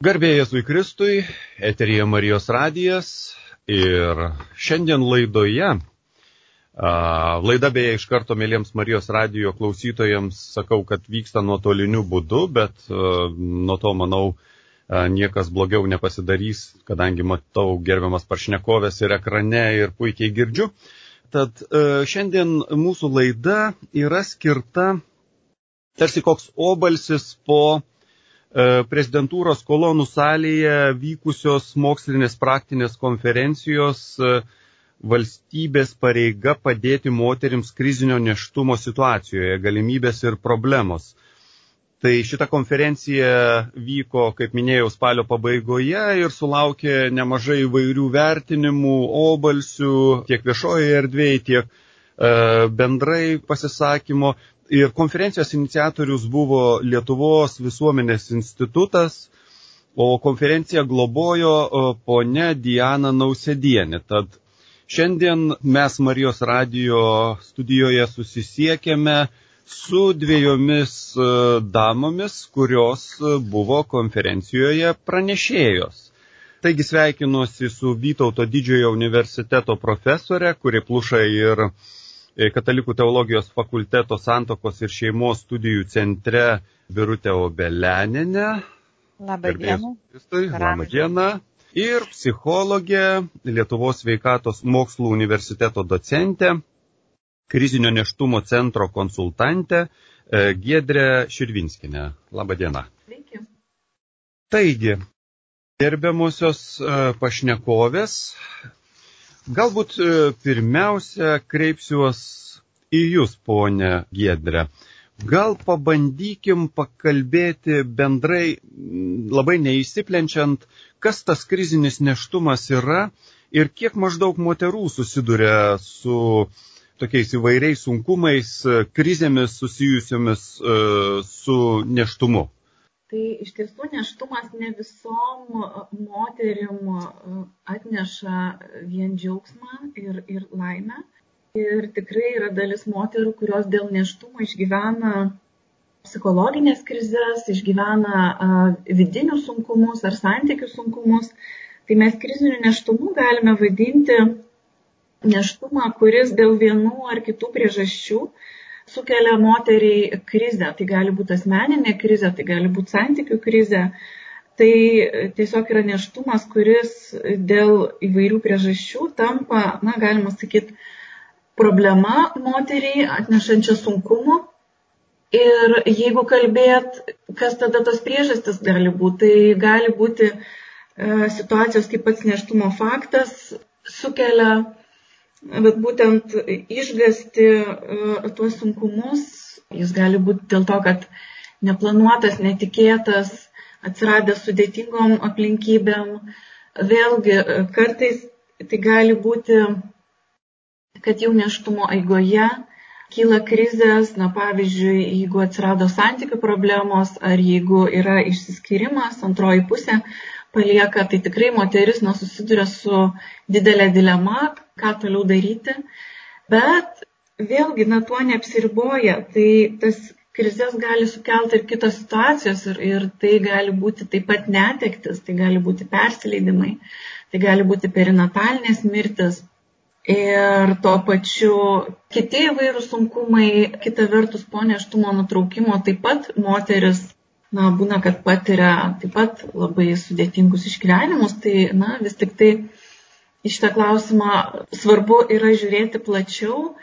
Garbėjai Jėzui Kristui, eterija Marijos radijas ir šiandien laidoje, laida beje iš karto mėlyms Marijos radijo klausytojams sakau, kad vyksta nuotoliniu būdu, bet nuo to manau niekas blogiau nepasidarys, kadangi matau gerbiamas paršnekovės ir ekrane ir puikiai girdžiu. Tad šiandien mūsų laida yra skirta tarsi koks obalsis po prezidentūros kolonų salėje vykusios mokslinės praktinės konferencijos e, valstybės pareiga padėti moterims krizinio neštumo situacijoje, galimybės ir problemos. Tai šita konferencija vyko, kaip minėjau, spalio pabaigoje ir sulaukė nemažai įvairių vertinimų, obalsių tiek viešoje erdvėje, tiek e, bendrai pasisakymo. Ir konferencijos iniciatorius buvo Lietuvos visuomenės institutas, o konferenciją globojo ponia Diana Nausėdienė. Tad šiandien mes Marijos radio studijoje susisiekėme su dviejomis e, damomis, kurios buvo konferencijoje pranešėjos. Taigi sveikinuosi su Vytauto didžiojo universiteto profesore, kuri pluša ir E, Katalikų teologijos fakulteto santokos ir šeimos studijų centre Birutė Obeleninė. Labą dieną. Labą dieną. Ir psichologė, Lietuvos sveikatos mokslų universiteto docentė, krizinio neštumo centro konsultantė e, Giedrė Širvinskinė. Labą dieną. Sveiki. Taigi, gerbiamusios e, pašnekovės, Galbūt e, pirmiausia kreipsiuos į Jūs, ponė Giedrė. Gal pabandykim pakalbėti bendrai, labai neįsiplenčiant, kas tas krizinis neštumas yra ir kiek maždaug moterų susiduria su tokiais įvairiais sunkumais, krizėmis susijusiomis e, su neštumu. Tai iš tiesų neštumas ne visom moterim atneša vien džiaugsmą ir, ir laimę. Ir tikrai yra dalis moterų, kurios dėl neštumo išgyvena psichologinės krizės, išgyvena vidinius sunkumus ar santykių sunkumus. Tai mes kriziniu neštumu galime vadinti neštumą, kuris dėl vienų ar kitų priežasčių sukelia moteriai krizę. Tai gali būti asmeninė krizė, tai gali būti santykių krizė. Tai tiesiog yra neštumas, kuris dėl įvairių priežasčių tampa, na, galima sakyti, problema moteriai atnešančia sunkumu. Ir jeigu kalbėt, kas tada tos priežastis gali būti, tai gali būti e, situacijos, kaip pats neštumo faktas sukelia bet būtent išgasti e, tuos sunkumus, jis gali būti dėl to, kad neplanuotas, netikėtas, atsiradęs sudėtingom aplinkybėm. Vėlgi, e, kartais tai gali būti, kad jau neštumo eigoje kyla krizės, na pavyzdžiui, jeigu atsirado santykių problemos ar jeigu yra išsiskirimas, antroji pusė palieka, tai tikrai moteris nesusiduria su didelė dilema, ką toliau daryti. Bet vėlgi, na, tuo neapsiriboja. Tai tas krizės gali sukelti ir kitos situacijos ir, ir tai gali būti taip pat netektis, tai gali būti persileidimai, tai gali būti perinatalinės mirtis. Ir tuo pačiu kiti įvairūs sunkumai, kita vertus po neštumo nutraukimo taip pat moteris, na, būna, kad patiria taip pat labai sudėtingus išgyvenimus, tai, na, vis tik tai į šitą klausimą svarbu yra žiūrėti plačiau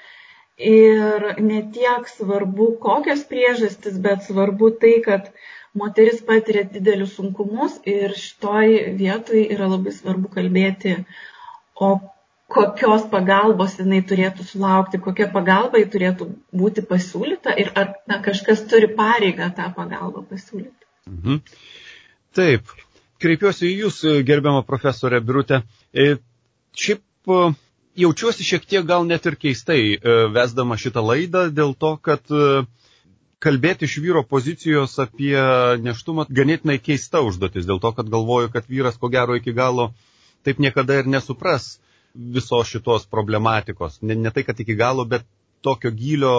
ir ne tiek svarbu kokios priežastis, bet svarbu tai, kad moteris patiria didelius sunkumus ir šitoj vietoj yra labai svarbu kalbėti, o kokios pagalbos jinai turėtų sulaukti, kokia pagalba jai turėtų būti pasiūlyta ir ar na, kažkas turi pareigą tą pagalbą pasiūlyti. Mhm. Taip, kreipiuosi į Jūs, gerbiamą profesorę Birutę. E, Šiaip e, jaučiuosi šiek tiek gal net ir keistai e, vesdama šitą laidą dėl to, kad e, kalbėti iš vyro pozicijos apie neštumą ganėtinai keista užduotis, dėl to, kad galvoju, kad vyras ko gero iki galo taip niekada ir nesupras visos šitos problematikos. Ne, ne tai, kad iki galo, bet tokio gylio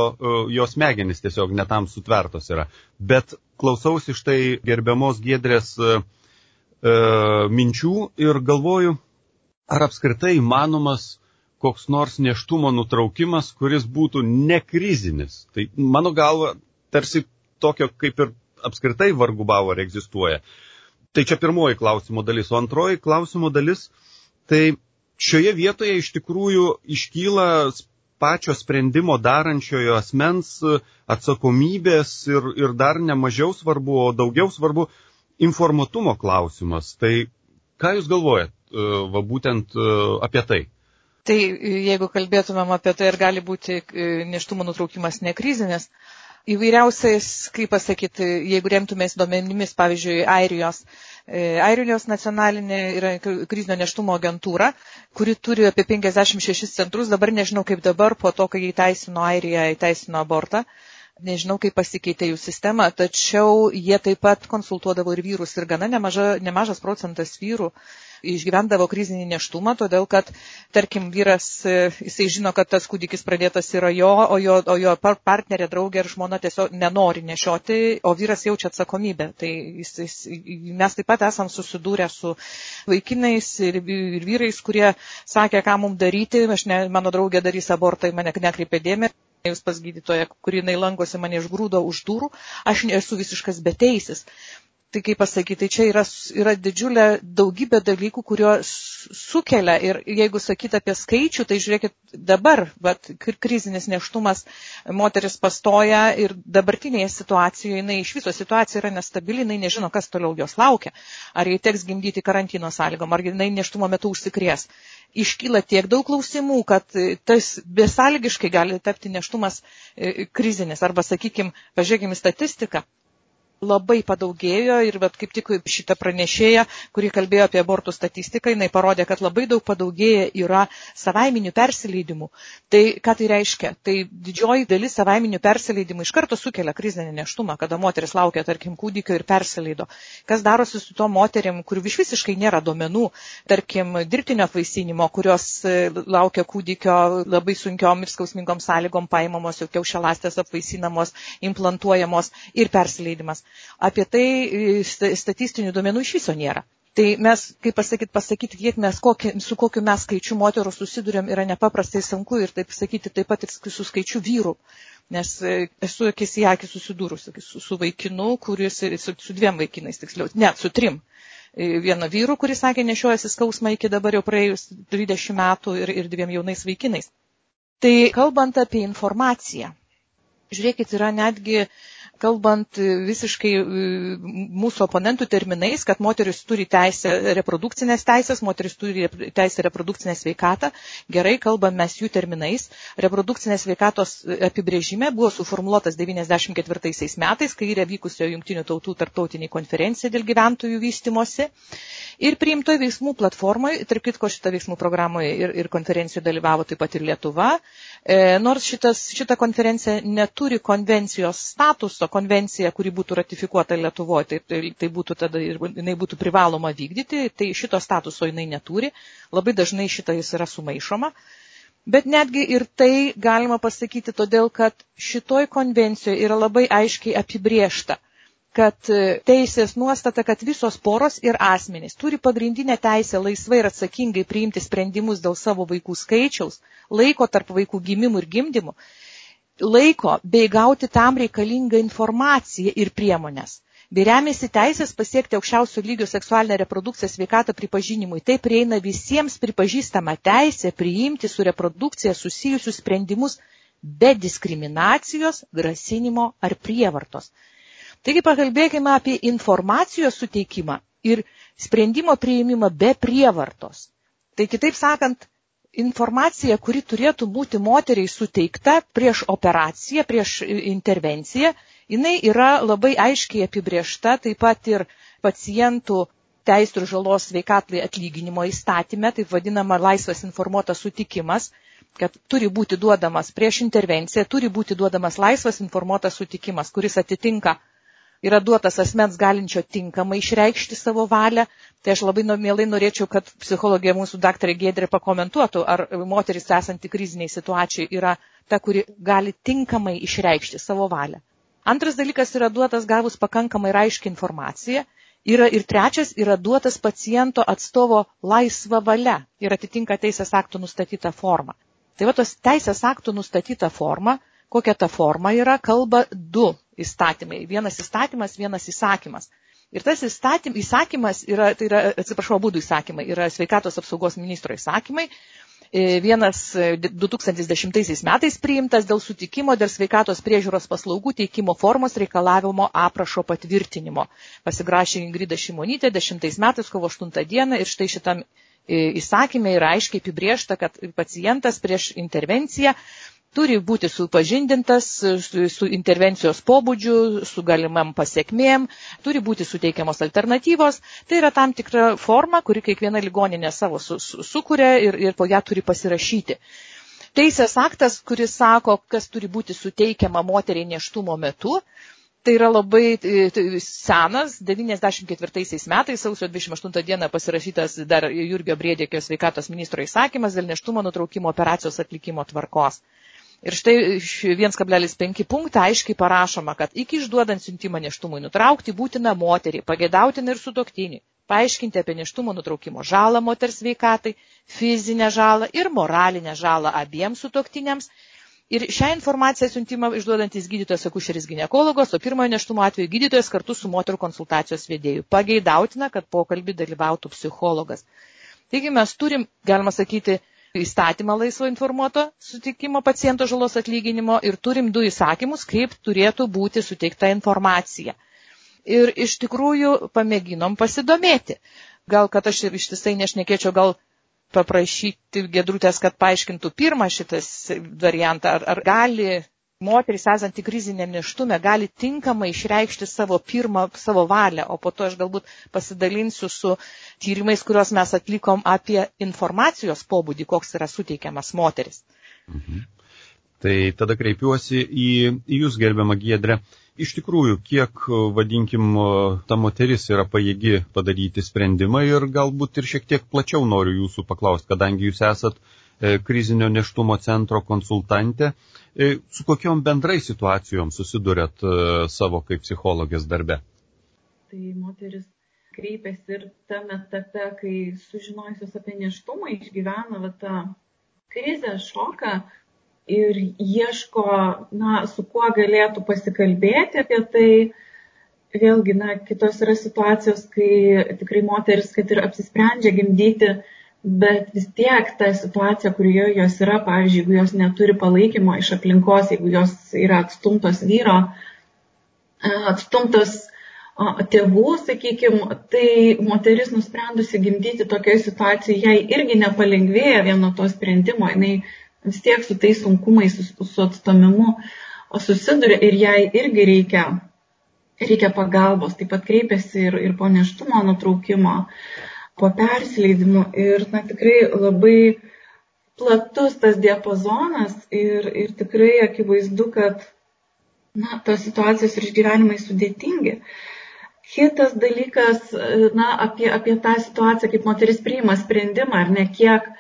jos smegenys tiesiog netam sutvertos yra. Bet klausausi štai gerbiamos Gedrės minčių ir galvoju, ar apskritai įmanomas koks nors neštumo nutraukimas, kuris būtų nekrizinis. Tai mano galva, tarsi tokio kaip ir apskritai vargu bavo ar egzistuoja. Tai čia pirmoji klausimo dalis. O antroji klausimo dalis, tai šioje vietoje iš tikrųjų iškyla pačio sprendimo darančiojo asmens atsakomybės ir, ir dar nemažiau svarbu, o daugiau svarbu informatumo klausimas. Tai ką Jūs galvojat e, va, būtent e, apie tai? Tai jeigu kalbėtumėm apie tai, ar gali būti e, neštumo nutraukimas nekrizinis, įvairiausiais, kaip pasakyti, jeigu remtumės duomenimis, pavyzdžiui, Airijos, e, Airijos nacionalinė yra krizinio neštumo agentūra, kuri turi apie 56 centrus, dabar nežinau kaip dabar, po to, kai įteisino Airiją, įteisino abortą, nežinau kaip pasikeitė jų sistema, tačiau jie taip pat konsultuodavo ir vyrus ir gana nemaža, nemažas procentas vyrų išgyvendavo krizinį neštumą, todėl kad, tarkim, vyras, e, jisai žino, kad tas kūdikis pradėtas yra jo, o jo, o jo partnerė, draugė ir žmona tiesiog nenori nešioti, o vyras jaučia atsakomybę. Tai jis, jis, mes taip pat esam susidūrę su vaikinais ir, ir vyrais, kurie sakė, ką mums daryti, ne, mano draugė darys abortą, mane nekreipė dėmesį jūs pas gydytoją, kurį jinai lankosi mane išgrūdo už durų, aš esu visiškas beteisis tai kaip pasakyti, tai čia yra, yra didžiulė daugybė dalykų, kuriuos sukelia ir jeigu sakyti apie skaičių, tai žiūrėkit dabar, bet krizinis neštumas moteris pastoja ir dabartinėje situacijoje, jinai iš viso situacija yra nestabili, jinai nežino, kas toliau jos laukia. Ar jai teks gimdyti karantino sąlygom, ar jinai neštumo metu užsikrės. Iškyla tiek daug klausimų, kad tas besąlygiškai gali tapti neštumas e, krizinis. Arba, sakykime, pažiūrėkime statistiką labai padaugėjo ir bet kaip tik šitą pranešėją, kuri kalbėjo apie abortų statistiką, jinai parodė, kad labai daug padaugėja yra savaiminių persileidimų. Tai ką tai reiškia? Tai didžioji dalis savaiminių persileidimų iš karto sukelia krizinį neštumą, kada moteris laukia, tarkim, kūdikio ir persileido. Kas darosi su to moterim, kurių iš visiškai nėra duomenų, tarkim, dirbtinio apvaisinimo, kurios e, laukia kūdikio labai sunkiom ir skausmingom sąlygom paimamos, jau kiaušialastės apvaisinamos, implantuojamos ir persileidimas. Apie tai e, statistinių duomenų iš viso nėra. Tai mes, kaip pasakyti, pasakyti, kiek mes, kokį, su kokiu mes skaičiu moterų susidurėm, yra nepaprastai sunku ir taip sakyti taip pat ir su skaičiu vyrų. Nes e, esu akis į akį susidūrusi su, su vaikinu, kuris, su, su dviem vaikinais, tiksliau, ne, su trim. E, vieno vyru, kuris sakė, nešiojasi skausmą iki dabar jau praėjus 20 metų ir, ir dviem jaunais vaikinais. Tai kalbant apie informaciją, žiūrėkit, yra netgi kalbant visiškai e, mūsų oponentų terminais, kad moteris turi teisę reprodukcinės teisės, moteris turi teisę reprodukcinę sveikatą. Gerai, kalbam mes jų terminais. Reprodukcinės sveikatos apibrėžime buvo suformuoluotas 94 metais, kai yra vykusio Junktinių tautų tarptautinė konferencija dėl gyventojų vystimosi. Ir priimtoje veiksmų platformoje, tarp kitko šitą veiksmų programoje ir, ir konferencijoje dalyvavo taip pat ir Lietuva, E, nors šitas, šita konferencija neturi konvencijos statuso, konvencija, kuri būtų ratifikuota Lietuvoje, tai, tai, tai būtų tada ir jinai būtų privaloma vykdyti, tai šito statuso jinai neturi, labai dažnai šitą jis yra sumaišoma. Bet netgi ir tai galima pasakyti todėl, kad šitoj konvencijoje yra labai aiškiai apibriešta, kad e, teisės nuostata, kad visos poros ir asmenys turi pagrindinę teisę laisvai ir atsakingai priimti sprendimus dėl savo vaikų skaičiaus, laiko tarp vaikų gimimų ir gimdymų, laiko bei gauti tam reikalingą informaciją ir priemonės. Bei remiasi teisės pasiekti aukščiausio lygio seksualinę reprodukciją sveikatą pripažinimui. Tai prieina visiems pripažįstama teisė priimti su reprodukcija susijusius sprendimus be diskriminacijos, grasinimo ar prievartos. Taigi pakalbėkime apie informacijos suteikimą ir sprendimo prieimimą be prievartos. Tai kitaip sakant, informacija, kuri turėtų būti moteriai suteikta prieš operaciją, prieš intervenciją, jinai yra labai aiškiai apibriešta, taip pat ir pacientų teisų ir žalos sveikatlai atlyginimo įstatymė, taip vadinama laisvas informuotas sutikimas, kad turi būti duodamas prieš intervenciją, turi būti duodamas laisvas informuotas sutikimas, kuris atitinka yra duotas asmens galinčio tinkamai išreikšti savo valią, tai aš labai mielai norėčiau, kad psichologija mūsų daktarė Gedrė pakomentuotų, ar moteris esanti kriziniai situacijai yra ta, kuri gali tinkamai išreikšti savo valią. Antras dalykas yra duotas gavus pakankamai aiškiai informaciją Yra ir trečias, yra duotas paciento atstovo laisva valia ir atitinka teisės aktų nustatytą formą. Tai va tos teisės aktų nustatyta forma, kokia ta forma yra, kalba du įstatymai. Vienas įstatymas, vienas įsakymas. Ir tas įstatym, įsakymas yra, tai yra, atsiprašau, būdų įsakymai, yra sveikatos apsaugos ministro įsakymai, E, vienas 2010 e, metais priimtas dėl sutikimo dėl sveikatos priežiūros paslaugų teikimo formos reikalavimo aprašo patvirtinimo. Pasigrašė Ingrida Šimonytė 10 metais kovo 8 dieną ir štai šitam e, įsakymė yra aiškiai apibriešta, kad pacientas prieš intervenciją turi būti supažindintas su intervencijos pobūdžiu, su galimam pasiekmėm, turi būti suteikiamos alternatyvos. Tai yra tam tikra forma, kuri kiekviena ligoninė savo su, su, sukuria ir, ir po ją turi pasirašyti. Teisės aktas, kuris sako, kas turi būti suteikiama moteriai neštumo metu, Tai yra labai senas, 94 metais, sausio 28 dieną pasirašytas dar Jurgio Briedėkio sveikatos ministro įsakymas dėl neštumo nutraukimo operacijos atlikimo tvarkos. Ir štai 1,5 punktą aiškiai parašoma, kad iki išduodant siuntimą neštumui nutraukti būtina moterį, pagėdautina ir sutoktinį, paaiškinti apie neštumo nutraukimo žalą moters veikatai, fizinę žalą ir moralinę žalą abiems sutoktiniams. Ir šią informaciją siuntimą išduodantis gydytojas akušeris gynekologos, o pirmojo neštumo atveju gydytojas kartu su moterų konsultacijos vedėju. Pageidautina, kad pokalbį dalyvautų psichologas. Taigi mes turim, galima sakyti, įstatymą laisvo informuoto sutikimo paciento žalos atlyginimo ir turim du įsakymus, kaip turėtų būti suteikta informacija. Ir iš tikrųjų pamėginom pasidomėti. Gal, kad aš ištisai nešnekėčiau, gal paprašyti gedrutės, kad paaiškintų pirmą šitas variantą, ar, ar gali moteris esanti kriziniam neštume gali tinkamai išreikšti savo pirmą, savo valią, o po to aš galbūt pasidalinsiu su tyrimais, kuriuos mes atlikom apie informacijos pobūdį, koks yra suteikiamas moteris. Mhm. Tai tada kreipiuosi į, į Jūs, gerbiamą Giedrę. Iš tikrųjų, kiek, vadinkim, ta moteris yra pajėgi padaryti sprendimą ir galbūt ir šiek tiek plačiau noriu Jūsų paklausti, kadangi Jūs esat e, krizinio neštumo centro konsultantė, E, su kokiom bendrai situacijom susidurėt e, savo kaip psichologės darbe? Tai moteris kreipiasi ir tame etape, kai sužinojusios apie neštumą išgyvena va, tą krizę, šoką ir ieško, na, su kuo galėtų pasikalbėti apie tai. Vėlgi, na, kitos yra situacijos, kai tikrai moteris, kad ir apsisprendžia gimdyti, bet vis tiek ta situacija, kurioje jos yra, pavyzdžiui, jeigu jos neturi palaikymo iš aplinkos, jeigu jos yra atstumtos vyro, atstumtos tėvų, sakykime, tai moteris nusprendusi gimdyti tokioje situacijoje, jai irgi nepalengvėja vieno to sprendimo, jinai vis tiek su tais sunkumais, su, su atstomimu susiduria ir jai irgi reikia, reikia pagalbos, taip pat kreipiasi ir, ir po neštumo nutraukimo. Uh, po persileidimų ir na, tikrai labai platus tas diapazonas ir, ir tikrai akivaizdu, kad na, tos situacijos ir išgyvenimai sudėtingi. Kitas dalykas, na, apie, apie tą situaciją, kaip moteris priima sprendimą, ar ne kiek,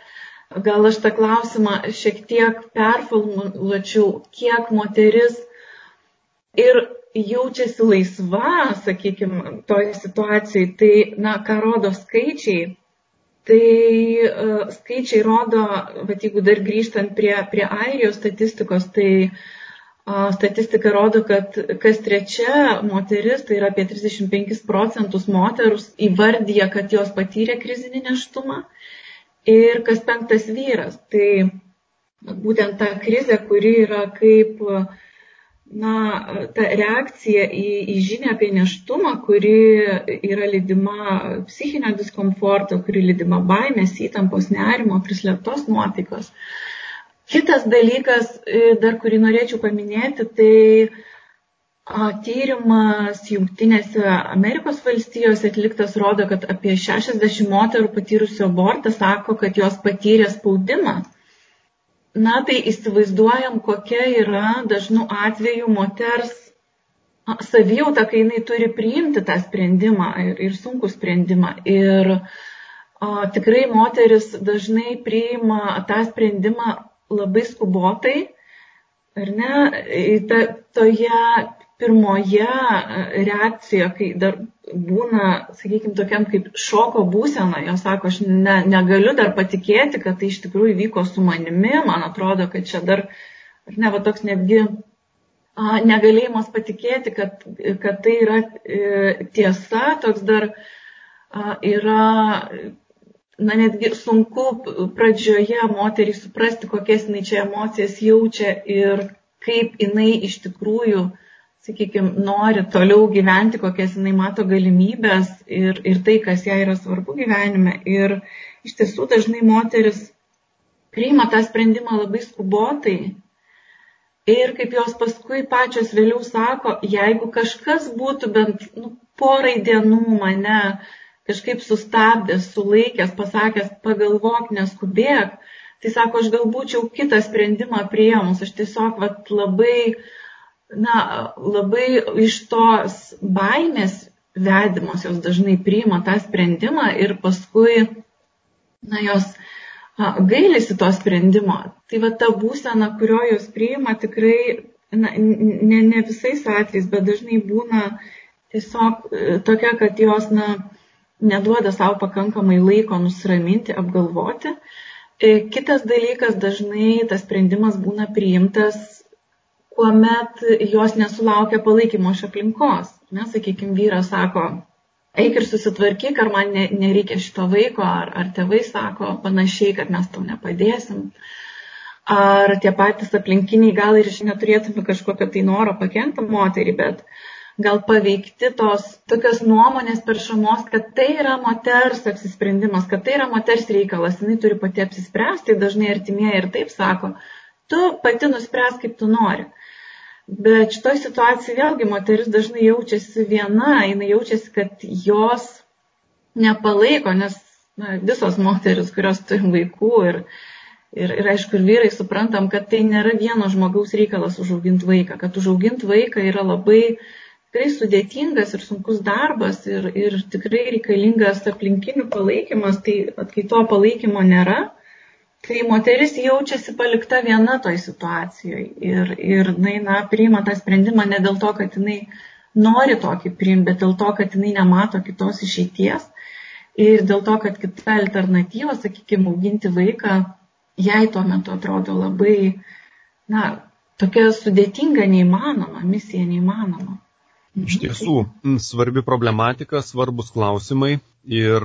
gal aš tą klausimą šiek tiek performuluočiau, kiek moteris ir jaučiasi laisva, sakykime, toj situacijai, tai, na, ką rodo skaičiai, tai uh, skaičiai rodo, bet jeigu dar grįžtant prie, prie Airijos statistikos, tai uh, statistika rodo, kad kas trečia moteris, tai yra apie 35 procentus moterus, įvardyja, kad jos patyrė krizinį neštumą ir kas penktas vyras. Tai būtent ta krizė, kuri yra kaip uh, na, ta reakcija į, į žinę apie neštumą, kuri yra lydima psichinio diskomforto, kuri lydima baimės, įtampos, nerimo, prislėptos nuotaikos. Kitas dalykas, e, dar kurį norėčiau paminėti, tai tyrimas Junktinėse Amerikos valstijose atliktas rodo, kad apie 60 moterų patyrusių abortą sako, kad jos patyrė spaudimą Na, tai įsivaizduojam, kokia yra dažnu atveju moters savijauta, kai jinai turi priimti tą sprendimą ir, ir sunkų sprendimą. Ir o, tikrai moteris dažnai priima tą sprendimą labai skubotai, ar ne, ta, toje pirmoje e, reakcijoje, kai dar būna, sakykime, tokiam kaip šoko būsena, jos sako, aš ne, negaliu dar patikėti, kad tai iš tikrųjų vyko su manimi, man atrodo, kad čia dar, ar ne, va toks netgi a, negalėjimas patikėti, kad, kad tai yra e, tiesa, toks dar a, yra, na netgi sunku pradžioje moteriai suprasti, kokias jinai čia emocijas jaučia ir kaip jinai iš tikrųjų sakykime, nori toliau gyventi, kokias jinai mato galimybės ir, ir tai, kas jai yra svarbu gyvenime. Ir iš tiesų dažnai moteris priima tą sprendimą labai skubotai. Ir kaip jos paskui pačios vėliau sako, jeigu kažkas būtų bent nu, porai dienų mane kažkaip sustabdęs, sulaikęs, pasakęs, pagalvok, neskubėk, tai sako, aš gal būčiau kitą sprendimą prieimus, aš tiesiog vat, labai uh, na, labai iš tos baimės vedimos jos dažnai priima tą sprendimą ir paskui, na, jos gailisi to sprendimo. Tai va ta būsena, kurio jos priima, tikrai, na, ne, ne visais atvejais, bet dažnai būna tiesiog e, tokia, kad jos, na, neduoda savo pakankamai laiko nusiraminti, apgalvoti. E, kitas dalykas, dažnai tas sprendimas būna priimtas kuomet jos nesulaukia palaikymo iš aplinkos. Nes, sakykime, vyras sako, eik ir susitvarkyk, ar man nereikia šito vaiko, ar, ar tėvai sako panašiai, kad mes tau nepadėsim. Ar tie patys aplinkiniai gal ir neturėtume kažkokio tai noro pakengti moterį, bet gal paveikti tos tokios nuomonės peršamos, kad tai yra moters apsisprendimas, kad tai yra moters reikalas, jinai turi pati apsispręsti, dažnai artimieji ir taip sako, tu pati nuspręs, kaip tu nori. Bet šitoj situacijai vėlgi moteris dažnai jaučiasi viena, jinai jaučiasi, kad jos nepalaiko, nes na, visos moteris, kurios turi vaikų ir, ir, ir aišku, ir vyrai suprantam, kad tai nėra vieno žmogaus reikalas užauginti vaiką, kad užauginti vaiką yra labai tikrai sudėtingas ir sunkus darbas ir, ir tikrai reikalingas aplinkinių palaikymas, tai kai to palaikymo nėra, kai moteris jaučiasi palikta viena toj situacijoje ir, ir jinai, na, priima tą sprendimą ne dėl to, kad jinai nori tokį priimti, bet dėl to, kad jinai nemato kitos išeities ir dėl to, kad kita alternatyva, sakykime, auginti vaiką, jai tuo metu atrodo labai, na, tokia sudėtinga, neįmanoma, misija neįmanoma. Iš tiesų, svarbi problematika, svarbus klausimai ir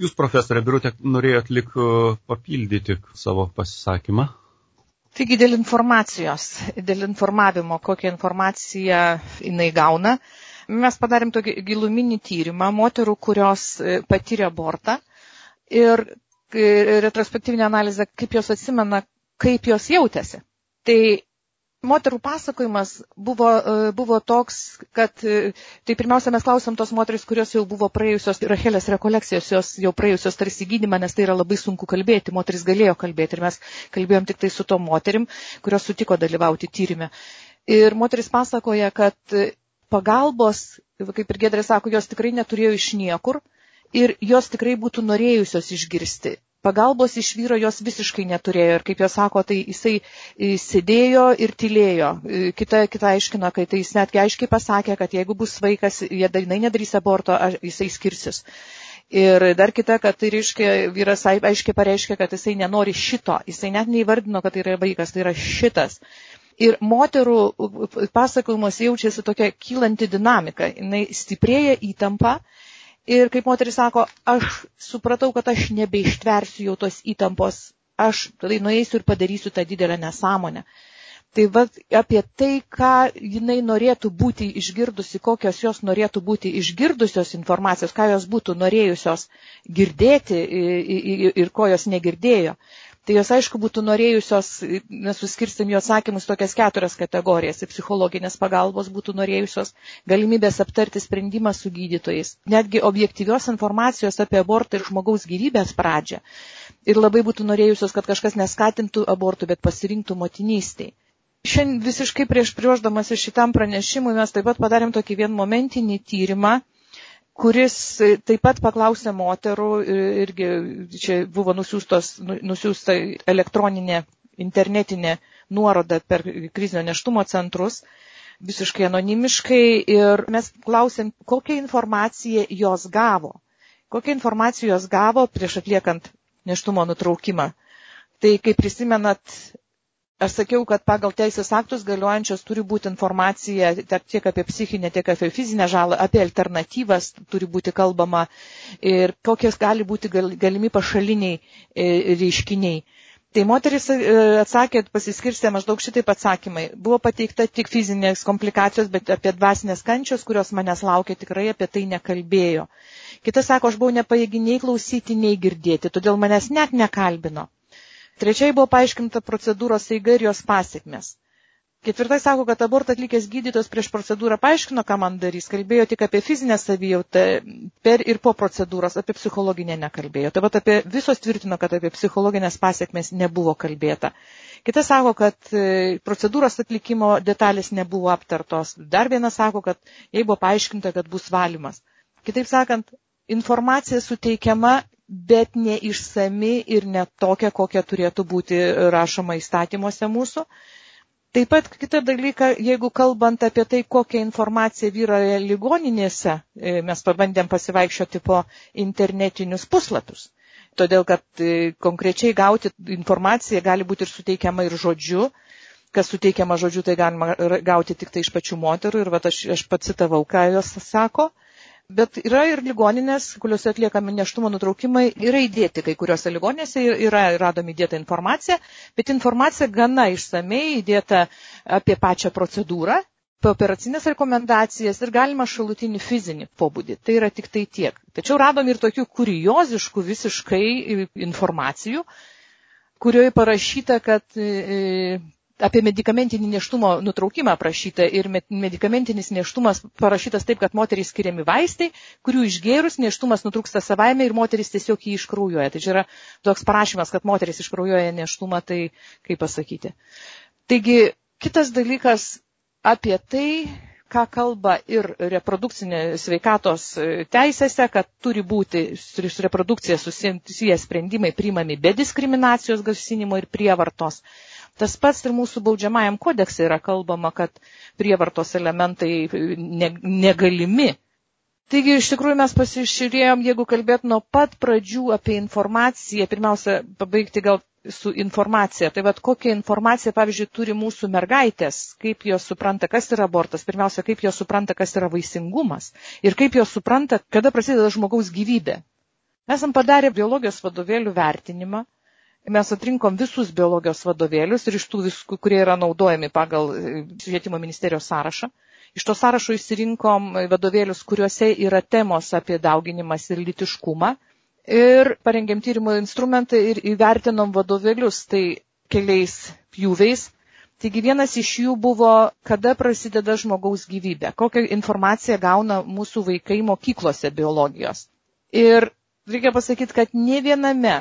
Jūs, profesorė Birutė, norėjot lik e, papildyti savo pasisakymą. Taigi dėl informacijos, dėl informavimo, kokią informaciją jinai gauna, mes padarėm tokį giluminį tyrimą moterų, kurios e, patyrė abortą ir e, retrospektyvinę analizę, kaip jos atsimena, kaip jos jautėsi. Tai moterų pasakojimas buvo, e, buvo toks, kad e, tai pirmiausia mes klausom tos moteris, kurios jau buvo praėjusios, Rachelės rekolekcijos, jos jau praėjusios tarsi gydymą, nes tai yra labai sunku kalbėti, moteris galėjo kalbėti ir mes kalbėjom tik tai su tom moterim, kurios sutiko dalyvauti tyrimė. Ir moteris pasakoja, kad pagalbos, kaip ir Gedrė sako, jos tikrai neturėjo iš niekur ir jos tikrai būtų norėjusios išgirsti pagalbos iš vyro jos visiškai neturėjo ir kaip jos sako, tai jisai e, sėdėjo ir tylėjo. E, kita, kita aiškino, kad tai jis netgi aiškiai pasakė, kad jeigu bus vaikas, jie dainai nedarys aborto, jisai skirsis. Ir dar kita, kad tai reiškia, vyras aiškiai pareiškia, kad jisai nenori šito, jisai net neįvardino, kad tai yra vaikas, tai yra šitas. Ir moterų pasakojimas jaučiasi tokia kylanti dinamika, jinai stiprėja įtampa Ir kaip moteris sako, aš supratau, kad aš nebeištversiu jau tos įtampos, aš tada nueisiu ir padarysiu tą didelę nesąmonę. Tai va apie tai, ką jinai norėtų būti išgirdusi, kokios jos norėtų būti išgirdusios informacijos, ką jos būtų norėjusios girdėti ir ko jos negirdėjo tai jos aišku būtų norėjusios, nesuskirstim jų atsakymus tokias keturias kategorijas. Ir psichologinės pagalbos būtų norėjusios galimybės aptarti sprendimą su gydytojais. Netgi objektyvios informacijos apie abortą ir žmogaus gyvybės pradžią. Ir labai būtų norėjusios, kad kažkas neskatintų abortų, bet pasirinktų motinystėj. Šiandien visiškai prieš priuoždamas šitam pranešimui mes taip pat padarėm tokį vienmomentinį tyrimą kuris taip pat paklausė moterų, irgi čia buvo nusiųstos, nu, nusiųsta elektroninė internetinė nuoroda per krizinio neštumo centrus. visiškai anonimiškai ir mes klausėm, kokią informaciją jos gavo. Kokią informaciją jos gavo prieš atliekant neštumo nutraukimą. Tai kaip prisimenat, Aš sakiau, kad pagal teisės aktus galiojančios turi būti informacija tiek apie psichinę, tiek apie fizinę žalą, apie alternatyvas turi būti kalbama ir kokios gali būti galimi pašaliniai e, reiškiniai. Tai moteris e, atsakė, pasiskirstė maždaug šitaip atsakymai. Buvo pateikta tik fizinės komplikacijos, bet apie dvasinės kančios, kurios manęs laukia, tikrai apie tai nekalbėjo. Kita sako, aš buvau nepajėgi nei klausyti, nei girdėti, todėl manęs net nekalbino. Trečiai buvo paaiškinta procedūros eiga ir jos pasiekmes. Ketvirtai sako, kad abortą atlikęs gydytojas prieš procedūrą paaiškino, ką man darys, kalbėjo tik apie fizinę savijautą per ir po procedūros, apie psichologinę nekalbėjo. Taip pat apie visos tvirtino, kad apie psichologinės pasiekmes nebuvo kalbėta. Kitas sako, kad e, procedūros atlikimo detalės nebuvo aptartos. Dar vienas sako, kad jai buvo paaiškinta, kad bus valymas. Kitaip sakant, informacija suteikiama bet neišsami ir net tokia, kokia turėtų būti rašoma įstatymuose mūsų. Taip pat kitą dalyką, jeigu kalbant apie tai, kokia informacija vyroja ligoninėse, e, mes pabandėm pasivaikščioti po internetinius puslapius. Todėl, kad e, konkrečiai gauti informaciją gali būti ir suteikiama ir žodžiu, kas suteikiama žodžiu, tai galima gauti tik tai iš pačių moterų ir va, aš, aš pacitavau, ką jos sako. Bet yra ir ligoninės, kuriuose atliekami neštumo nutraukimai, yra įdėti kai kuriuose ligoninėse, yra radomi įdėta informacija, bet informacija gana išsamei įdėta apie pačią procedūrą, operacinės rekomendacijas ir galima šalutinį fizinį pobūdį. Tai yra tik tai tiek. Tačiau radom ir tokių kurioziškų visiškai informacijų, kurioje parašyta, kad e, apie medikamentinį neštumo nutraukimą aprašyta ir medikamentinis neštumas parašytas taip, kad moteriai skiriami vaistai, kurių išgėrus neštumas nutrūksta savaime ir moteris tiesiog jį iškraujuoja. Tai čia yra toks parašymas, kad moteris iškraujuoja neštumą, tai kaip pasakyti. Taigi, kitas dalykas apie tai, ką kalba ir reprodukcinė sveikatos teisėse, kad turi būti su reprodukcija susiję sprendimai priimami be diskriminacijos gasinimo ir prievartos. Tas pats ir mūsų baudžiamajam kodekse yra kalbama, kad prievartos elementai ne, negalimi. Taigi iš tikrųjų mes pasižiūrėjom, jeigu kalbėt nuo pat pradžių apie informaciją, pirmiausia, pabaigti gal su informacija. Tai vad kokią informaciją, pavyzdžiui, turi mūsų mergaitės, kaip jos supranta, kas yra abortas, pirmiausia, kaip jos supranta, kas yra vaisingumas ir kaip jos supranta, kada prasideda žmogaus gyvybė. Mes esam padarę biologijos vadovėlių vertinimą Mes atrinkom visus biologijos vadovėlius ir iš tų visų, kurie yra naudojami pagal e, švietimo ministerijos sąrašą. Iš to sąrašo išsirinkom vadovėlius, kuriuose yra temos apie dauginimas ir litiškumą. Ir parengėm tyrimo instrumentą ir įvertinom vadovėlius, tai keliais pjūviais. Taigi vienas iš jų buvo, kada prasideda žmogaus gyvybė, kokią informaciją gauna mūsų vaikai mokyklose biologijos. Ir reikia pasakyti, kad ne viename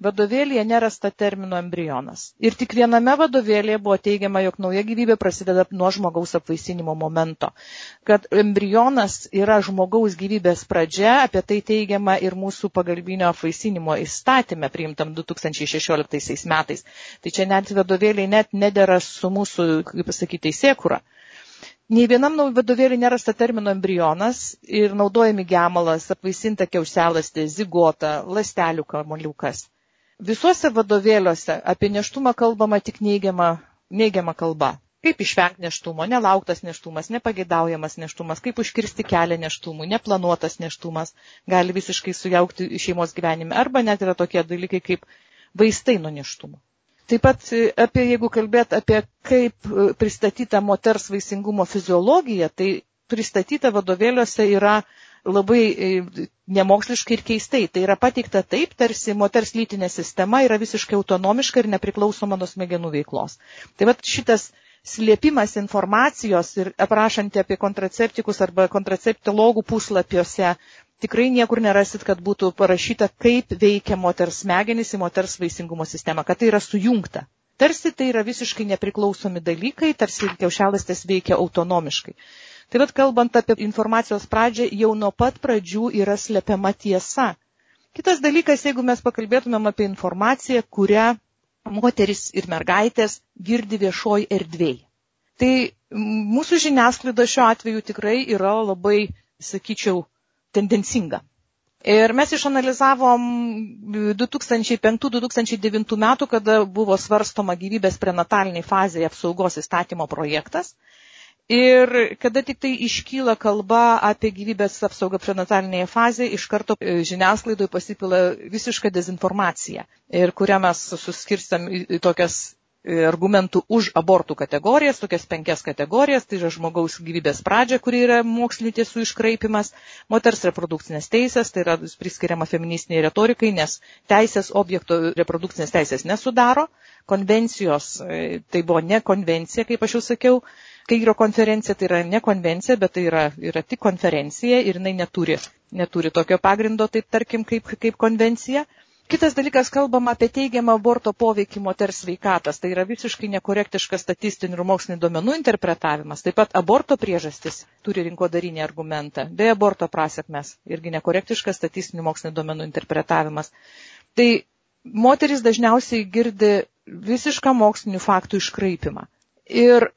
Vadovėlėje nerasta termino embrionas. Ir tik viename vadovėlėje buvo teigiama, jog nauja gyvybė prasideda nuo žmogaus apvaisinimo momento. Kad embrionas yra žmogaus gyvybės pradžia, apie tai teigiama ir mūsų pagalbinio apvaisinimo įstatymė priimtam 2016 metais. Tai čia net vadovėliai net nedėra su mūsų, kaip pasakyti, teisėkura. Nei vienam vadovėlį nerasta termino embrionas ir naudojami gemalas, apvaisinta kiauselastė, zigota, lastelių kamoliukas. Visuose vadovėliuose apie neštumą kalbama tik neigiama, neigiama kalba. Kaip išvengti neštumo, nelauktas neštumas, nepageidaujamas neštumas, kaip užkirsti kelią neštumui, neplanuotas neštumas gali visiškai sujaukti šeimos gyvenime. Arba net yra tokie dalykai kaip vaistai nuo neštumo. Taip pat e, apie, jeigu kalbėt apie kaip e, pristatyta moters vaisingumo fiziologija, tai pristatyta vadovėliuose yra labai e, nemoksliškai ir keistai. Tai yra pateikta taip, tarsi moters lytinė sistema yra visiškai autonomiška ir nepriklausoma nuo smegenų veiklos. Tai va šitas slėpimas informacijos ir aprašanti apie kontraceptikus arba kontraceptilogų puslapiuose tikrai niekur nerasit, kad būtų parašyta, kaip veikia moters smegenys į moters vaisingumo sistemą, kad tai yra sujungta. Tarsi tai yra visiškai nepriklausomi dalykai, tarsi kiaušialastės veikia autonomiškai. Taip pat kalbant apie informacijos pradžią, jau nuo pat pradžių yra slepiama tiesa. Kitas dalykas, jeigu mes pakalbėtumėm apie informaciją, kurią moteris ir mergaitės girdi viešoj erdvėj. Tai mūsų žiniasklaida šiuo atveju tikrai yra labai, sakyčiau, tendencinga. Ir mes išanalizavom 2005-2009 metų, kada buvo svarstoma gyvybės prenataliniai fazėje apsaugos įstatymo projektas. Ir kada tik tai iškyla kalba apie gyvybės apsaugą prenatalinėje fazėje, iš karto e, žiniasklaidoje pasipila visiška dezinformacija, ir kurią mes suskirstam į tokias E, argumentų už abortų kategorijas, tokias penkias kategorijas, tai yra žmogaus gyvybės pradžia, kuri yra mokslinių tiesų iškraipimas, moters reprodukcinės teisės, tai yra priskiriama feministiniai retorikai, nes teisės objekto reprodukcinės teisės nesudaro, konvencijos, e, tai buvo ne konvencija, kaip aš jau sakiau, Kairio konferencija tai yra ne konvencija, bet tai yra, yra tik konferencija ir jinai neturi, neturi tokio pagrindo, taip tarkim, kaip, kaip konvencija. Kitas dalykas, kalbam apie teigiamą aborto poveikį moters sveikatas. Tai yra visiškai nekorektiškas statistinių ir mokslinių duomenų interpretavimas. Taip pat aborto priežastis turi rinkodarinį argumentą. Bei aborto prasėkmes irgi nekorektiškas statistinių mokslinių duomenų interpretavimas. Tai moteris dažniausiai girdi visišką mokslinių faktų iškraipimą. Ir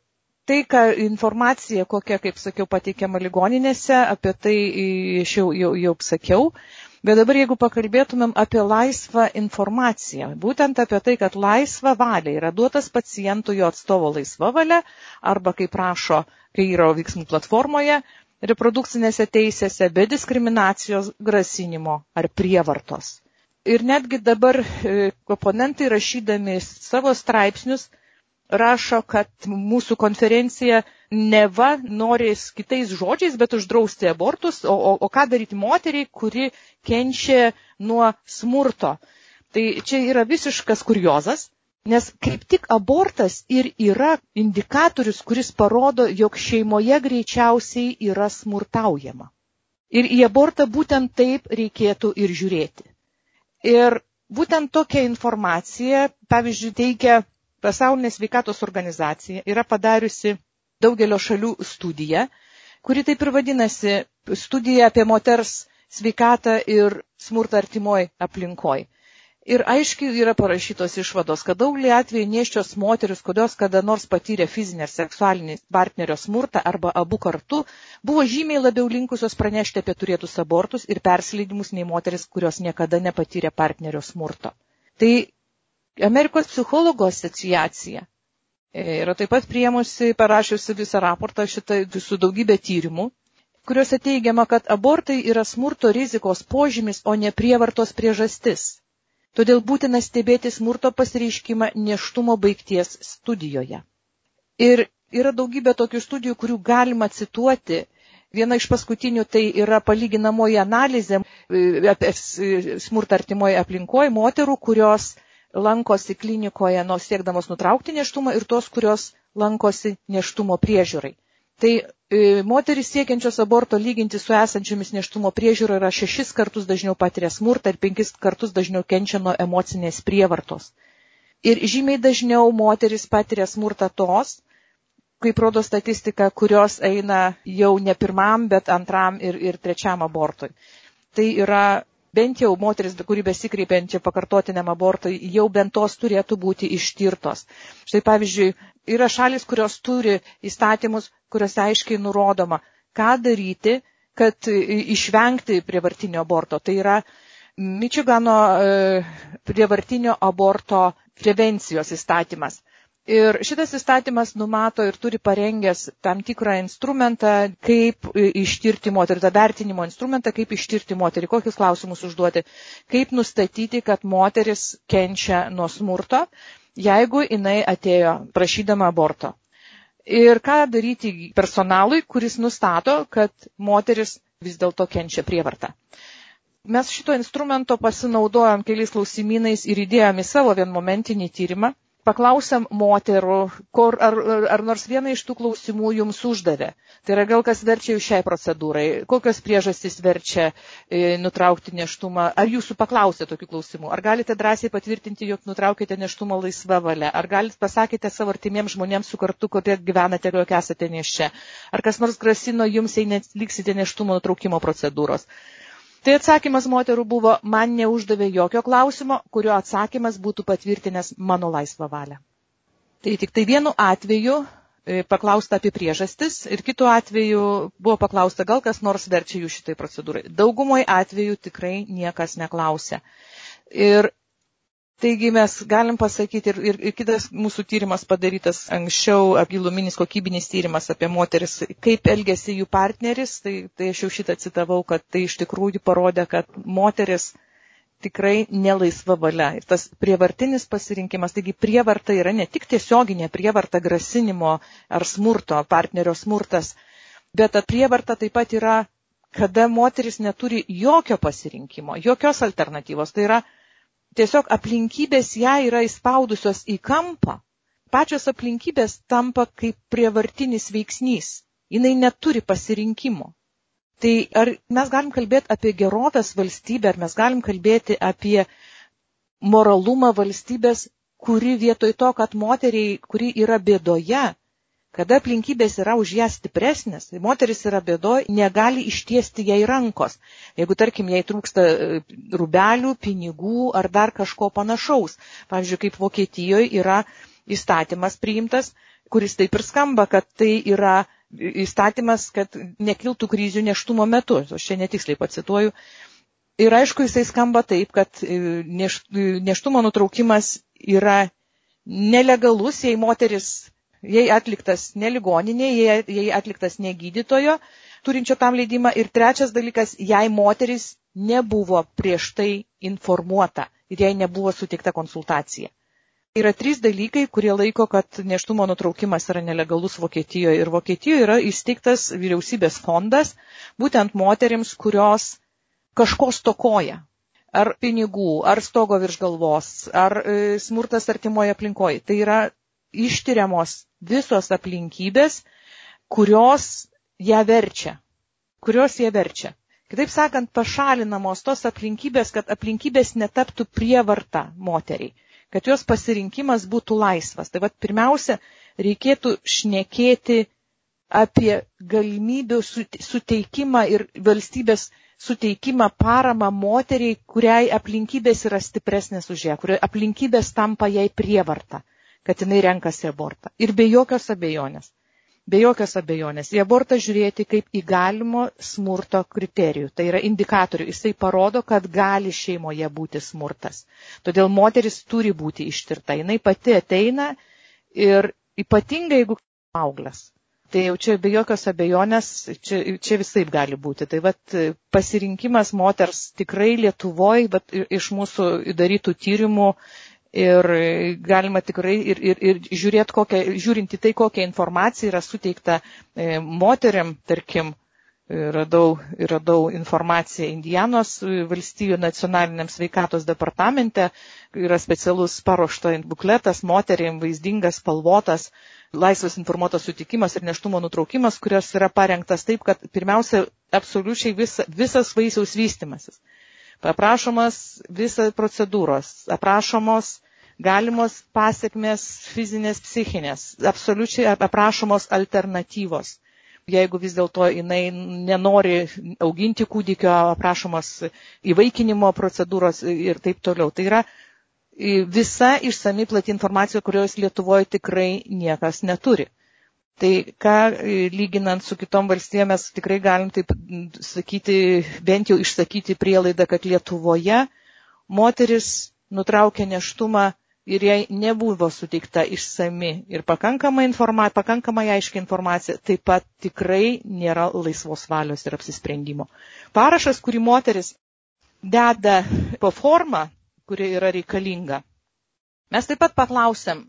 tai, ką informacija, kokia, kaip sakiau, pateikiama ligoninėse, apie tai aš jau, jau, jau sakiau. Bet dabar jeigu pakalbėtumėm apie laisvą informaciją, būtent apie tai, kad laisva valia yra duotas pacientų jo atstovo laisva valia, arba kaip rašo Kairo veiksmų platformoje, reprodukcinėse teisėse be diskriminacijos, grasinimo ar prievartos. Ir netgi dabar e, oponentai rašydami savo straipsnius rašo, kad mūsų konferencija neva nori kitais žodžiais, bet uždrausti abortus, o, o, o ką daryti moteriai, kuri kenčia nuo smurto. Tai čia yra visiškas kuriozas, nes kaip tik abortas ir yra indikatorius, kuris parodo, jog šeimoje greičiausiai yra smurtaujama. Ir į abortą būtent taip reikėtų ir žiūrėti. Ir būtent tokia informacija, pavyzdžiui, teikia Pasaulinė sveikatos organizacija yra padariusi daugelio šalių studiją, kuri taip ir vadinasi studija apie moters sveikatą ir smurtą artimoj aplinkoj. Ir aiškiai yra parašytos išvados, kad daugelį atvejų nieščios moteris, kurios kada nors patyrė fizinį ar seksualinį partnerio smurtą arba abu kartu, buvo žymiai labiau linkusios pranešti apie turėtus abortus ir persileidimus nei moteris, kurios niekada nepatyrė partnerio smurto. Tai Amerikos psichologų asociacija yra taip pat priemusi, parašiusi visą raportą šitą su daugybė tyrimų, kuriuose teigiama, kad abortai yra smurto rizikos požymis, o ne prievartos priežastis. Todėl būtina stebėti smurto pasireiškimą neštumo baigties studijoje. Ir yra daugybė tokių studijų, kurių galima cituoti. Viena iš paskutinių tai yra palyginamoji analizė e, apie smurtą artimoje aplinkoje moterų, kurios lankosi klinikoje nuo siekdamos nutraukti neštumą ir tos, kurios lankosi neštumo priežiūrai. Tai e, moteris siekiančios aborto lyginti su esančiomis neštumo priežiūra yra šešis kartus dažniau patiria smurtą ir penkis kartus dažniau kenčia nuo emocinės prievartos. Ir žymiai dažniau moteris patiria smurtą tos, kaip rodo statistika, kurios eina jau ne pirmam, bet antram ir, ir trečiam abortui. Tai yra bent jau moteris, kuri besikreipiančia pakartotiniam abortui, jau bent tos turėtų būti ištirtos. Štai pavyzdžiui, yra šalis, kurios turi įstatymus, kuriuose aiškiai nurodoma, ką daryti, kad išvengti prievartinio aborto. Tai yra Mičigano e, prievartinio aborto prevencijos įstatymas. Ir šitas įstatymas numato ir turi parengęs tam tikrą instrumentą, kaip ištirti moterį, tą vertinimo instrumentą, kaip ištirti moterį, kokius klausimus užduoti, kaip nustatyti, kad moteris kenčia nuo smurto, jeigu jinai atėjo prašydama aborto. Ir ką daryti personalui, kuris nustato, kad moteris vis dėlto kenčia prievartą. Mes šito instrumento pasinaudojom keliais klausimynais ir įdėjom į savo vienmomentinį tyrimą paklausėm moterų, kur, ar, ar nors vieną iš tų klausimų jums uždavė. Tai yra gal kas verčia jūs šiai procedūrai, kokios priežastys verčia e, nutraukti neštumą, ar jūsų paklausė tokių klausimų, ar galite drąsiai patvirtinti, jog nutraukite neštumą laisvą valią, ar galite pasakyti savo artimiems žmonėms su kartu, kurie gyvenate, jog esate neščia, ar kas nors grasino jums, jei netliksite neštumo nutraukimo procedūros. Tai atsakymas moterų buvo, man neuždavė jokio klausimo, kurio atsakymas būtų patvirtinęs mano laisvą valią. Tai tik tai vienu atveju e, paklausta apie priežastis ir kitu atveju buvo paklausta, gal kas nors verčia jų šitai procedūrai. Daugumoje atveju tikrai niekas neklausė. Ir Taigi mes galim pasakyti ir, ir, ir kitas mūsų tyrimas padarytas anksčiau, apgiluminis kokybinis tyrimas apie moteris, kaip elgesi jų partneris, tai, tai aš jau šitą citavau, kad tai iš tikrųjų parodė, kad moteris tikrai nelaisva valia. Ir tas prievartinis pasirinkimas, taigi prievarta yra ne tik tiesioginė prievarta grasinimo ar smurto, partnerio smurtas, bet ta prievarta taip pat yra, kada moteris neturi jokio pasirinkimo, jokios alternatyvos. Tai yra tiesiog aplinkybės ją yra įspaudusios į kampą, pačios aplinkybės tampa kaip prievartinis veiksnys. Jis neturi pasirinkimo. Tai ar mes galim kalbėti apie gerovės valstybę, ar mes galim kalbėti apie moralumą valstybės, kuri vietoj to, kad moteriai, kuri yra bėdoje, Kada aplinkybės yra už ją stipresnės, tai moteris yra bėdoj, negali ištiesti jai rankos. Jeigu, tarkim, jai trūksta e, rubelių, pinigų ar dar kažko panašaus. Pavyzdžiui, kaip Vokietijoje yra įstatymas priimtas, kuris taip ir skamba, kad tai yra įstatymas, kad nekiltų krizių neštumo metu. Aš čia netiksliai pacituoju. Ir aišku, jisai skamba taip, kad e, neštumo nutraukimas yra nelegalus, jei moteris jei atliktas ne ligoninėje, jei, jei atliktas ne gydytojo, turinčio tam leidimą. Ir trečias dalykas, jei moteris nebuvo prieš tai informuota ir jei nebuvo suteikta konsultacija. Yra trys dalykai, kurie laiko, kad neštumo nutraukimas yra nelegalus Vokietijoje. Ir Vokietijoje yra įsteigtas vyriausybės fondas būtent moteriams, kurios kažko stokoja. Ar pinigų, ar stogo virš galvos, ar e, smurtas artimoje aplinkoje. Tai yra ištyriamos visos aplinkybės, kurios ją verčia. Kurios ją verčia. Kitaip sakant, pašalinamos tos aplinkybės, kad aplinkybės netaptų prievarta moteriai, kad jos pasirinkimas būtų laisvas. Tai vad pirmiausia, reikėtų šnekėti apie galimybių suteikimą ir valstybės suteikimą paramą moteriai, kuriai aplinkybės yra stipresnės už ją, kuriai aplinkybės tampa jai prievarta kad jinai renkasi abortą. Ir be jokios abejonės. Be jokios abejonės. Į abortą žiūrėti kaip į galimo smurto kriterijų. Tai yra indikatorių. Jisai parodo, kad gali šeimoje būti smurtas. Todėl moteris turi būti ištirta. Jis pati ateina ir ypatingai jeigu auglės. Tai jau čia be jokios abejonės, čia, čia visai gali būti. Tai vat pasirinkimas moters tikrai Lietuvoje, bet iš mūsų darytų tyrimų Ir galima tikrai ir, ir, ir žiūrėti, kokią, žiūrint į tai, kokia informacija yra suteikta e, moteriam, tarkim, radau, radau informaciją Indianos valstybių nacionaliniam sveikatos departamente, yra specialus paruošto bukletas moteriam, vaizdingas, spalvotas, laisvas informuotas sutikimas ir neštumo nutraukimas, kurios yra parengtas taip, kad pirmiausia, absoliučiai visa, visas vaisiaus vystimasis. Aprašomas visas procedūros, aprašomos galimos pasiekmes fizinės, psichinės, absoliučiai aprašomos alternatyvos. Jeigu vis dėlto jinai nenori auginti kūdikio, aprašomos įvaikinimo procedūros ir taip toliau. Tai yra visa išsami plati informacija, kurios Lietuvoje tikrai niekas neturi. Tai ką lyginant su kitom valstybėm mes tikrai galim taip sakyti, bent jau išsakyti prielaidą, kad Lietuvoje moteris nutraukia neštumą ir jai nebuvo suteikta išsami ir pakankama informacija, pakankamai aiški informacija, taip pat tikrai nėra laisvos valios ir apsisprendimo. Parašas, kurį moteris deda po formą, kuri yra reikalinga. Mes taip pat paklausėm,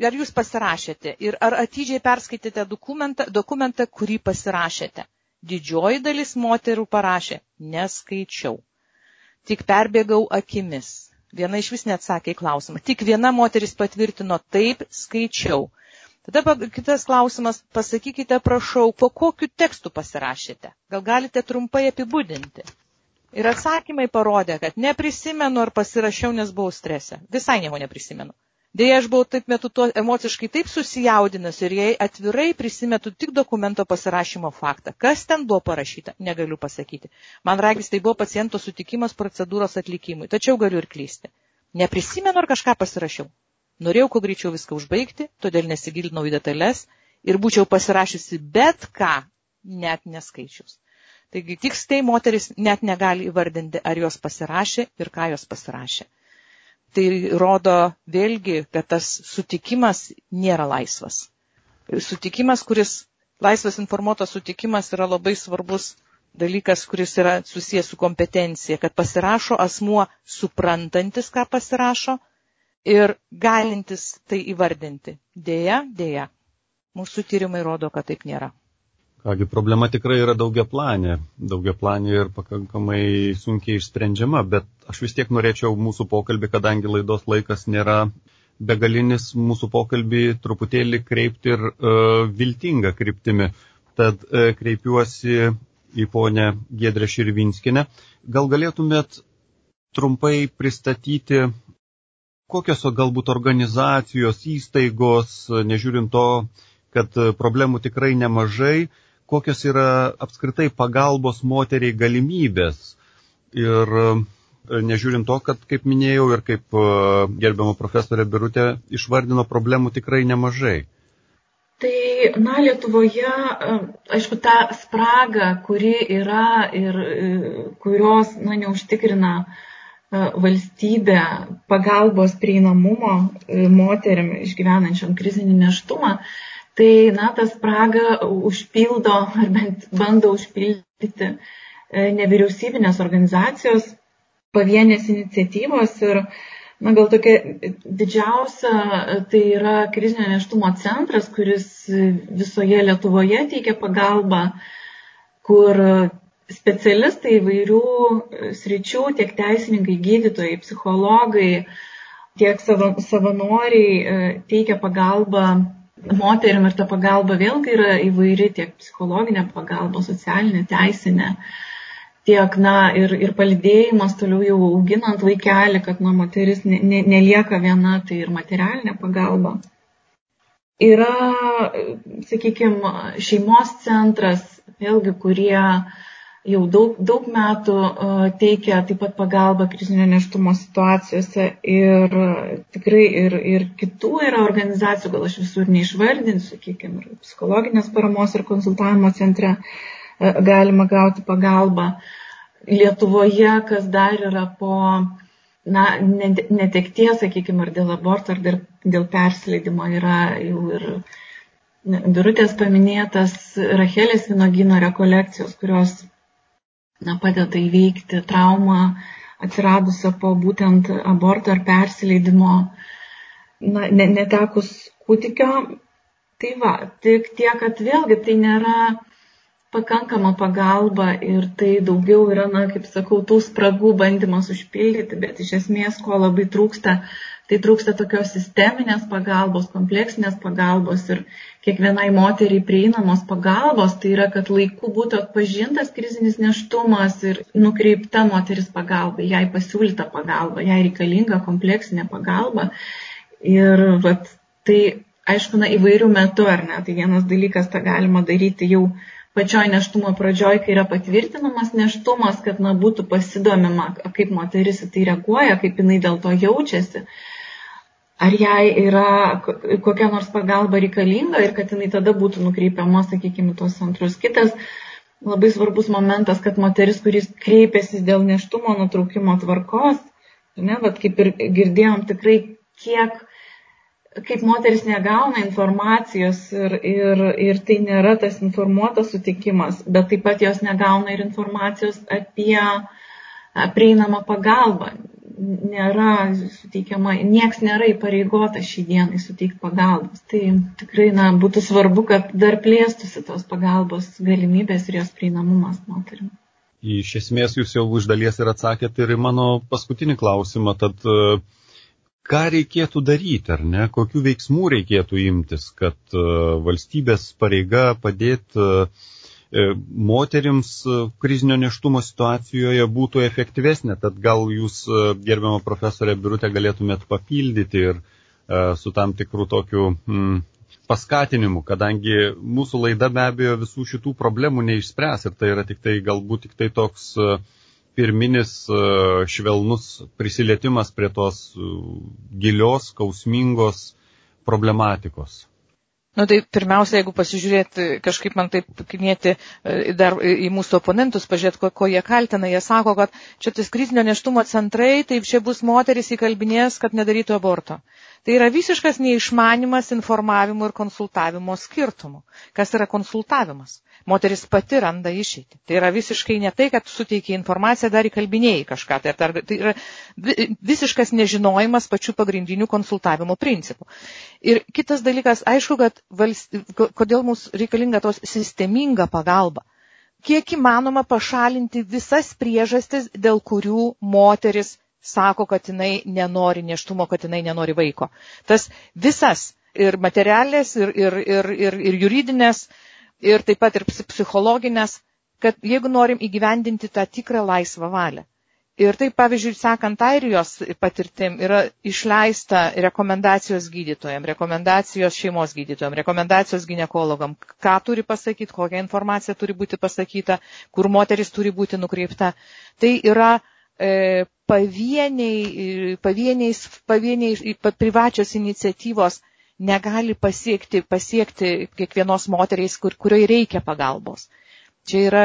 ar jūs pasirašėte ir ar atidžiai perskaitėte dokumentą, dokumentą kurį pasirašėte. Didžioji dalis moterų parašė, neskaičiau. Tik perbėgau akimis Viena iš vis neatsakė į klausimą. Tik viena moteris patvirtino taip, skaičiau. Tada kitas klausimas, pasakykite, prašau, po kokiu tekstu pasirašėte? Gal galite trumpai apibūdinti? Ir atsakymai parodė, kad neprisimenu ar pasirašiau, nes buvau strese. Visai nieko neprisimenu. Deja, aš buvau taip metu to emociškai taip susijaudinęs ir jei atvirai prisimetu tik dokumento pasirašymo faktą. Kas ten buvo parašyta, negaliu pasakyti. Man ragis tai buvo paciento sutikimas procedūros atlikimui, tačiau galiu ir klysti. Neprisimenu, ar kažką pasirašiau. Norėjau kuo greičiau viską užbaigti, todėl nesigilinau į detalės ir būčiau pasirašiusi bet ką, net neskaičius. Taigi tiksliai moteris net negali įvardinti, ar jos pasirašė ir ką jos pasirašė. Tai rodo vėlgi, kad tas sutikimas nėra laisvas. Sutikimas, kuris, laisvas informuotas sutikimas yra labai svarbus dalykas, kuris yra susijęs su kompetencija, kad pasirašo asmuo suprantantis, ką pasirašo ir galintis tai įvardinti. Deja, deja. Mūsų tyrimai rodo, kad taip nėra. Kągi, problema tikrai yra daugia planė, daugia planė ir pakankamai sunkiai išsprendžiama, bet aš vis tiek norėčiau mūsų pokalbį, kadangi laidos laikas nėra begalinis, mūsų pokalbį truputėlį kreipti ir uh, viltingą kryptimi. Tad uh, kreipiuosi į ponę Gedrę Širvinskinę. Gal galėtumėt trumpai pristatyti, kokios galbūt organizacijos, įstaigos, nežiūrint to, kad problemų tikrai nemažai, kokios yra apskritai pagalbos moteriai galimybės. Ir e, nežiūrint to, kad, kaip minėjau, ir kaip e, gerbiamo profesorė Birutė išvardino problemų tikrai nemažai. Tai, na, Lietuvoje, e, aišku, ta spraga, kuri yra ir kurios, na, neužtikrina valstybė pagalbos prieinamumo moteriam išgyvenančiam krizinį neštumą, tai na tą spragą užpildo ar bent bando užpildyti e, nevyriausybinės organizacijos, pavienės iniciatyvos ir na gal tokia didžiausia tai yra krizinio neštumo centras, kuris visoje Lietuvoje teikia pagalbą, kur specialistai įvairių sričių, tiek teisininkai, gydytojai, psichologai, tiek savanoriai e, teikia pagalbą moterim ir ta pagalba vėlgi yra įvairi, tiek psichologinė pagalba, socialinė, teisinė, tiek, na, ir, ir palidėjimas toliau jau auginant vaikelį, kad, na, moteris ne, ne, nelieka viena, tai ir materialinė pagalba. Yra, sakykime, šeimos centras, vėlgi, kurie jau daug, daug metų teikia taip pat pagalbą krizinio neštumo situacijose ir tikrai ir, ir kitų yra organizacijų, gal aš visur neišvardinsiu, sakykime, ir psichologinės paramos ir konsultavimo centre galima gauti pagalbą. Lietuvoje, kas dar yra po na, netekties, sakykime, ar dėl aborto, ar dėl, dėl persileidimo yra jau ir Birutės paminėtas Rachelės vinogino rekolekcijos, kurios na, padeda įveikti traumą atsiradusią po būtent aborto ar persileidimo, na, netekus kūdikio. Tai va, tik tiek, kad vėlgi tai nėra pakankama pagalba ir tai daugiau yra, na, kaip sakau, tų spragų bandymas užpildyti, bet iš esmės, ko labai trūksta, tai trūksta tokios sisteminės pagalbos, kompleksinės pagalbos ir kiekvienai moteriai prieinamos pagalbos, tai yra, kad laiku būtų atpažintas krizinis neštumas ir nukreipta moteris pagalba, jai pasiūlyta pagalba, jai reikalinga kompleksinė pagalba. Ir vat, tai, aišku, na, įvairių metų, ar ne, tai vienas dalykas tą galima daryti jau pačioj neštumo pradžioj, kai yra patvirtinamas neštumas, kad na, būtų pasidomima, kaip moteris į tai reaguoja, kaip jinai dėl to jaučiasi, ar jai yra kokia nors pagalba reikalinga ir kad jinai tada būtų nukreipiama, sakykime, tuos centrus. Kitas labai svarbus momentas, kad moteris, kuris kreipiasi dėl neštumo nutraukimo tvarkos, ne, bet kaip ir girdėjom tikrai, kiek kaip moteris negauna informacijos ir, ir, ir tai nėra tas informuotas sutikimas, bet taip pat jos negauna ir informacijos apie prieinamą pagalbą. Nėra suteikiama, nieks nėra įpareigota šį dieną suteikti pagalbos. Tai tikrai na, būtų svarbu, kad dar plėstųsi tos pagalbos galimybės ir jos prieinamumas moterim. Iš esmės jūs jau už dalies ir atsakėte ir mano paskutinį klausimą, tad uh, ką reikėtų daryti, ar ne, kokių veiksmų reikėtų imtis, kad e, valstybės pareiga padėti e, e, moterims krizinio neštumo situacijoje būtų efektyvesnė. Tad gal jūs, gerbiamą profesorę Birutę, galėtumėt papildyti ir su tam tikrų tokiu mm, paskatinimu, kadangi mūsų laida be abejo visų šitų problemų neišspręs ir tai yra tik tai galbūt tik tai toks pirminis e, švelnus prisilietimas prie tos e, gilios, skausmingos problematikos. Nu, tai pirmiausia, jeigu pasižiūrėti, kažkaip man taip knieti e, dar į mūsų oponentus, pažiūrėti, ko, ko jie kaltina, jie sako, kad čia tas krizinio neštumo centrai, taip čia bus moteris įkalbinės, kad nedarytų aborto. Tai yra visiškas neišmanimas informavimo ir konsultavimo skirtumų. Kas yra konsultavimas? Moteris pati randa išeitį. Tai yra visiškai ne tai, kad suteikia informaciją, dar įkalbinėjai kažką. Tai, ar, tai yra visiškas nežinojimas pačių pagrindinių konsultavimo principų. Ir kitas dalykas, aišku, kad valst... kodėl mums reikalinga tos sisteminga pagalba kiek įmanoma pašalinti visas priežastis, dėl kurių moteris sako, kad jinai nenori neštumo, kad jinai nenori vaiko. Tas visas ir materialės, ir, ir, ir, ir, ir juridinės, ir taip pat ir psichologinės, kad jeigu norim įgyvendinti tą tikrą laisvą valią. Ir taip, pavyzdžiui, sekant airijos patirtim, yra išleista rekomendacijos gydytojams, rekomendacijos šeimos gydytojams, rekomendacijos gynekologam, ką turi pasakyti, kokia informacija turi būti pasakyta, kur moteris turi būti nukreipta. Tai yra pavieniai, pavieniais, pavieniai privačios iniciatyvos negali pasiekti, pasiekti kiekvienos moteriais, kur, kurioje reikia pagalbos. Čia yra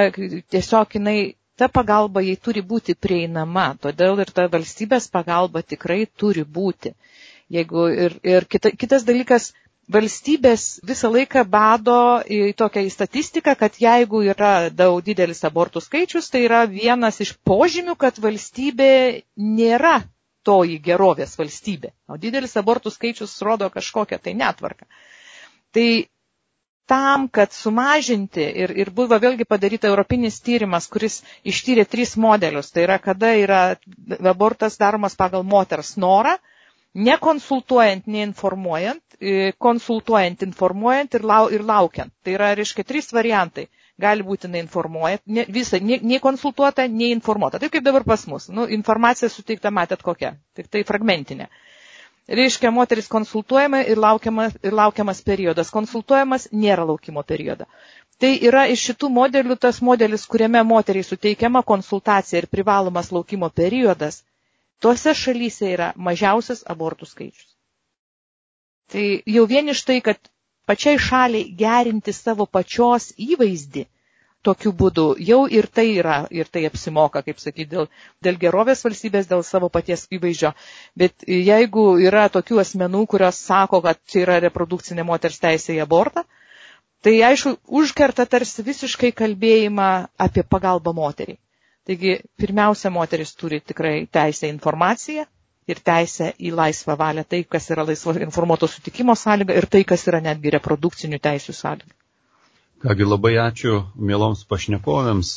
tiesiog jinai, ta pagalba jai turi būti prieinama, todėl ir ta valstybės pagalba tikrai turi būti. Jeigu ir, ir kita, kitas dalykas, valstybės visą laiką bado į tokią į statistiką, kad jeigu yra daug didelis abortų skaičius, tai yra vienas iš požymių, kad valstybė nėra toji gerovės valstybė. O didelis abortų skaičius rodo kažkokią tai netvarką. Tai tam, kad sumažinti ir, ir buvo vėlgi padaryta europinis tyrimas, kuris ištyrė tris modelius. Tai yra, kada yra abortas daromas pagal moters norą, nekonsultuojant, neinformuojant, e, konsultuojant, informuojant ir, lau, ir laukiant. Tai yra, reiškia, trys variantai. Gali būti neinformuojant, ne, visą, nei, nei konsultuota, nei informuota. Taip kaip dabar pas mus. Nu, informacija suteikta, matėt kokia. Tik tai fragmentinė. Reiškia, moteris konsultuojama ir, laukiama, ir laukiamas periodas. Konsultuojamas nėra laukimo periodo. Tai yra iš šitų modelių tas modelis, kuriame moteriai suteikiama konsultacija ir privalomas laukimo periodas Tuose šalyse yra mažiausias abortų skaičius. Tai jau vien iš tai, kad pačiai šaliai gerinti savo pačios įvaizdį tokiu būdu jau ir tai yra, ir tai apsimoka, kaip sakyti, dėl, dėl gerovės valstybės, dėl savo paties įvaizdžio. Bet jeigu yra tokių asmenų, kurios sako, kad čia yra reprodukcinė moters teisė į abortą, tai aišku, užkerta tarsi visiškai kalbėjimą apie pagalbą moteriai. Taigi, pirmiausia, moteris turi tikrai teisę informaciją ir teisę į laisvą valią, tai, kas yra laisvo informuoto sutikimo sąlyga ir tai, kas yra netgi reprodukcinių teisų sąlyga. Kągi labai ačiū mieloms pašnekovėms,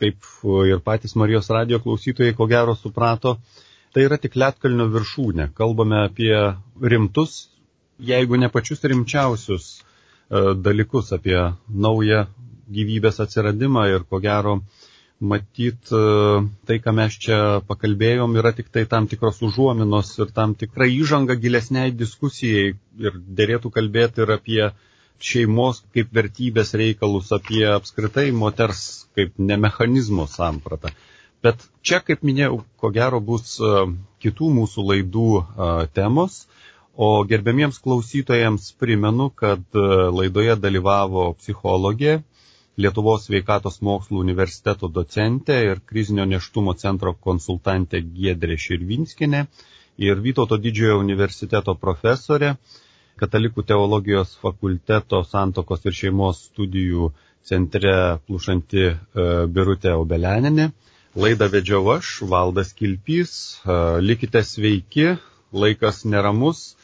kaip ir patys Marijos radio klausytojai ko gero suprato, tai yra tik Lietkalnio viršūnė. Kalbame apie rimtus, jeigu ne pačius rimčiausius e, dalykus, apie naują gyvybės atsiradimą ir ko gero matyt, e, tai, ką mes čia pakalbėjom, yra tik tai tam tikros užuominos ir tam tikra įžanga gilesniai diskusijai ir dėrėtų kalbėti ir apie šeimos kaip vertybės reikalus, apie apskritai moters kaip nemechanizmo sampratą. Bet čia, kaip minėjau, ko gero bus e, kitų mūsų laidų e, temos. O gerbėmiems klausytojams primenu, kad laidoje dalyvavo psichologė Lietuvos sveikatos mokslų universiteto docentė ir krizinio neštumo centro konsultantė Giedrė Širvinskinė ir Vytauto didžiojo universiteto profesorė, Katalikų teologijos fakulteto santokos ir šeimos studijų centre plušanti e, Birutė Obeleninė. Laidą vedžiau aš, Valdas Kilpys. E, likite sveiki, laikas neramus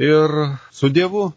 ir su Dievu.